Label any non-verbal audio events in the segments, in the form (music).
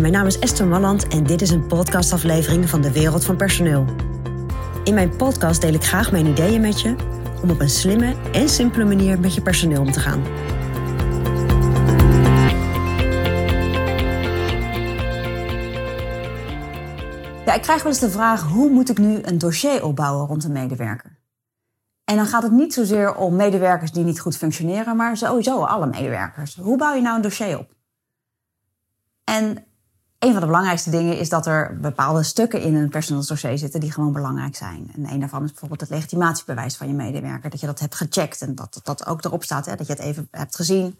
Mijn naam is Esther Malland en dit is een podcastaflevering van de Wereld van Personeel. In mijn podcast deel ik graag mijn ideeën met je om op een slimme en simpele manier met je personeel om te gaan. Ja, ik krijg wel eens de vraag: hoe moet ik nu een dossier opbouwen rond een medewerker? En dan gaat het niet zozeer om medewerkers die niet goed functioneren, maar sowieso alle medewerkers. Hoe bouw je nou een dossier op? En een van de belangrijkste dingen is dat er bepaalde stukken in een personeelsdossier zitten die gewoon belangrijk zijn. En een daarvan is bijvoorbeeld het legitimatiebewijs van je medewerker. Dat je dat hebt gecheckt en dat dat ook erop staat. Hè, dat je het even hebt gezien.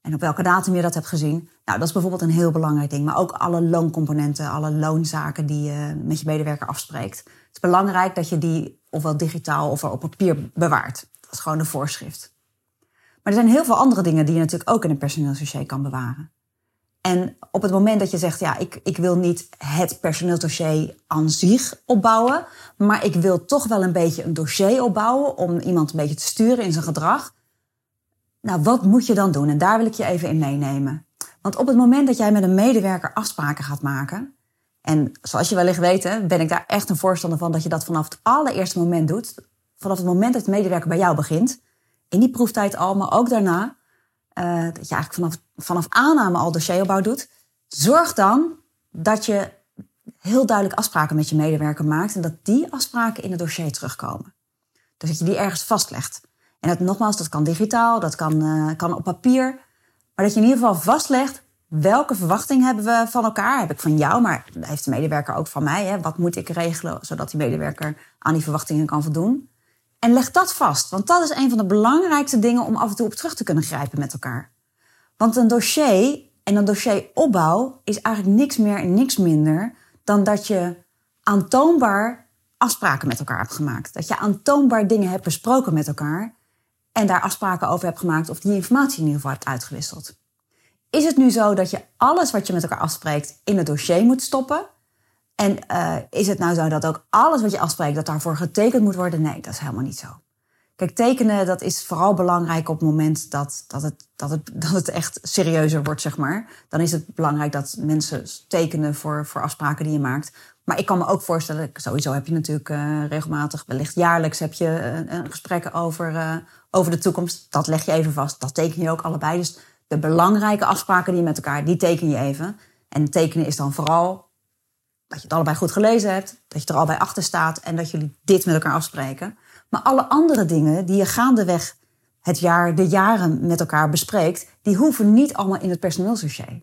En op welke datum je dat hebt gezien. Nou, dat is bijvoorbeeld een heel belangrijk ding. Maar ook alle loonscomponenten, alle loonzaken die je met je medewerker afspreekt. Het is belangrijk dat je die ofwel digitaal of op papier bewaart. Dat is gewoon een voorschrift. Maar er zijn heel veel andere dingen die je natuurlijk ook in een personeelsdossier kan bewaren. En op het moment dat je zegt, ja, ik, ik wil niet het personeelsdossier aan zich opbouwen, maar ik wil toch wel een beetje een dossier opbouwen om iemand een beetje te sturen in zijn gedrag. Nou, wat moet je dan doen? En daar wil ik je even in meenemen. Want op het moment dat jij met een medewerker afspraken gaat maken, en zoals je wellicht weet, ben ik daar echt een voorstander van dat je dat vanaf het allereerste moment doet. Vanaf het moment dat de medewerker bij jou begint. In die proeftijd al, maar ook daarna. Uh, dat je eigenlijk vanaf, vanaf aanname al dossieropbouw doet. Zorg dan dat je heel duidelijk afspraken met je medewerker maakt. En dat die afspraken in het dossier terugkomen. Dus dat je die ergens vastlegt. En dat, nogmaals, dat kan digitaal, dat kan, uh, kan op papier. Maar dat je in ieder geval vastlegt welke verwachting hebben we van elkaar? Heb ik van jou, maar heeft de medewerker ook van mij? Hè? Wat moet ik regelen zodat die medewerker aan die verwachtingen kan voldoen? En leg dat vast, want dat is een van de belangrijkste dingen om af en toe op terug te kunnen grijpen met elkaar. Want een dossier en een dossieropbouw is eigenlijk niks meer en niks minder dan dat je aantoonbaar afspraken met elkaar hebt gemaakt. Dat je aantoonbaar dingen hebt besproken met elkaar en daar afspraken over hebt gemaakt of die informatie in ieder geval hebt uitgewisseld. Is het nu zo dat je alles wat je met elkaar afspreekt in het dossier moet stoppen? En uh, is het nou zo dat ook alles wat je afspreekt, dat daarvoor getekend moet worden? Nee, dat is helemaal niet zo. Kijk, tekenen, dat is vooral belangrijk op het moment dat, dat, het, dat, het, (laughs) dat het echt serieuzer wordt, zeg maar. Dan is het belangrijk dat mensen tekenen voor, voor afspraken die je maakt. Maar ik kan me ook voorstellen, sowieso heb je natuurlijk uh, regelmatig, wellicht jaarlijks, heb je uh, gesprekken over, over de toekomst. Dat leg je even vast, dat teken je ook allebei. Dus de belangrijke afspraken die je met elkaar, die teken je even. En tekenen is dan vooral dat je het allebei goed gelezen hebt, dat je er al bij achter staat en dat jullie dit met elkaar afspreken. Maar alle andere dingen die je gaandeweg het jaar, de jaren met elkaar bespreekt, die hoeven niet allemaal in het personeelsdossier.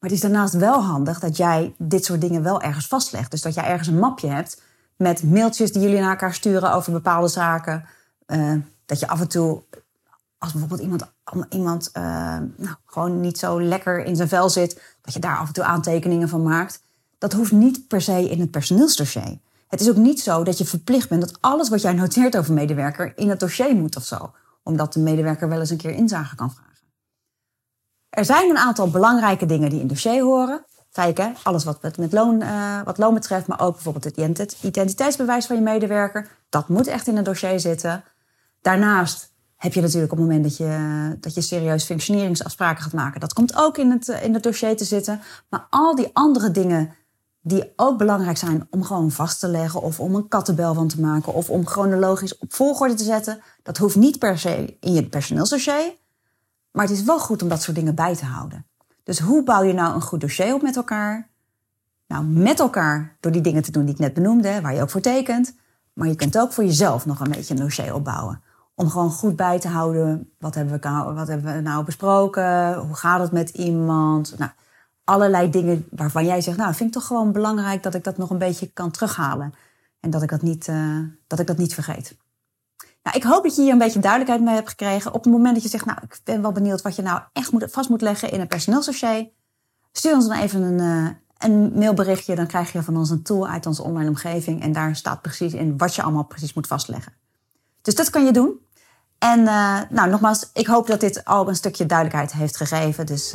Maar het is daarnaast wel handig dat jij dit soort dingen wel ergens vastlegt. Dus dat jij ergens een mapje hebt met mailtjes die jullie naar elkaar sturen over bepaalde zaken. Uh, dat je af en toe als bijvoorbeeld iemand, iemand uh, nou, gewoon niet zo lekker in zijn vel zit, dat je daar af en toe aantekeningen van maakt. Dat hoeft niet per se in het personeelsdossier. Het is ook niet zo dat je verplicht bent dat alles wat jij noteert over medewerker in het dossier moet of zo. Omdat de medewerker wel eens een keer inzage kan vragen. Er zijn een aantal belangrijke dingen die in het dossier horen. Kijk, alles wat met loon, uh, wat loon betreft, maar ook bijvoorbeeld het identiteitsbewijs van je medewerker. Dat moet echt in het dossier zitten. Daarnaast heb je natuurlijk op het moment dat je, dat je serieus functioneringsafspraken gaat maken. Dat komt ook in het, in het dossier te zitten. Maar al die andere dingen die ook belangrijk zijn om gewoon vast te leggen... of om een kattenbel van te maken... of om chronologisch op volgorde te zetten... dat hoeft niet per se in je personeelsdossier. Maar het is wel goed om dat soort dingen bij te houden. Dus hoe bouw je nou een goed dossier op met elkaar? Nou, met elkaar door die dingen te doen die ik net benoemde... waar je ook voor tekent. Maar je kunt ook voor jezelf nog een beetje een dossier opbouwen om gewoon goed bij te houden. Wat hebben we, wat hebben we nou besproken? Hoe gaat het met iemand? Nou, allerlei dingen waarvan jij zegt, nou, vind ik toch gewoon belangrijk dat ik dat nog een beetje kan terughalen. En dat ik dat niet, uh, dat ik dat niet vergeet. Nou, ik hoop dat je hier een beetje duidelijkheid mee hebt gekregen. Op het moment dat je zegt, nou, ik ben wel benieuwd wat je nou echt moet, vast moet leggen in een personeelsdossier. Stuur ons dan even een, uh, een mailberichtje. Dan krijg je van ons een tool uit onze online omgeving. En daar staat precies in wat je allemaal precies moet vastleggen. Dus dat kan je doen. En uh, nou, nogmaals, ik hoop dat dit al een stukje duidelijkheid heeft gegeven. Dus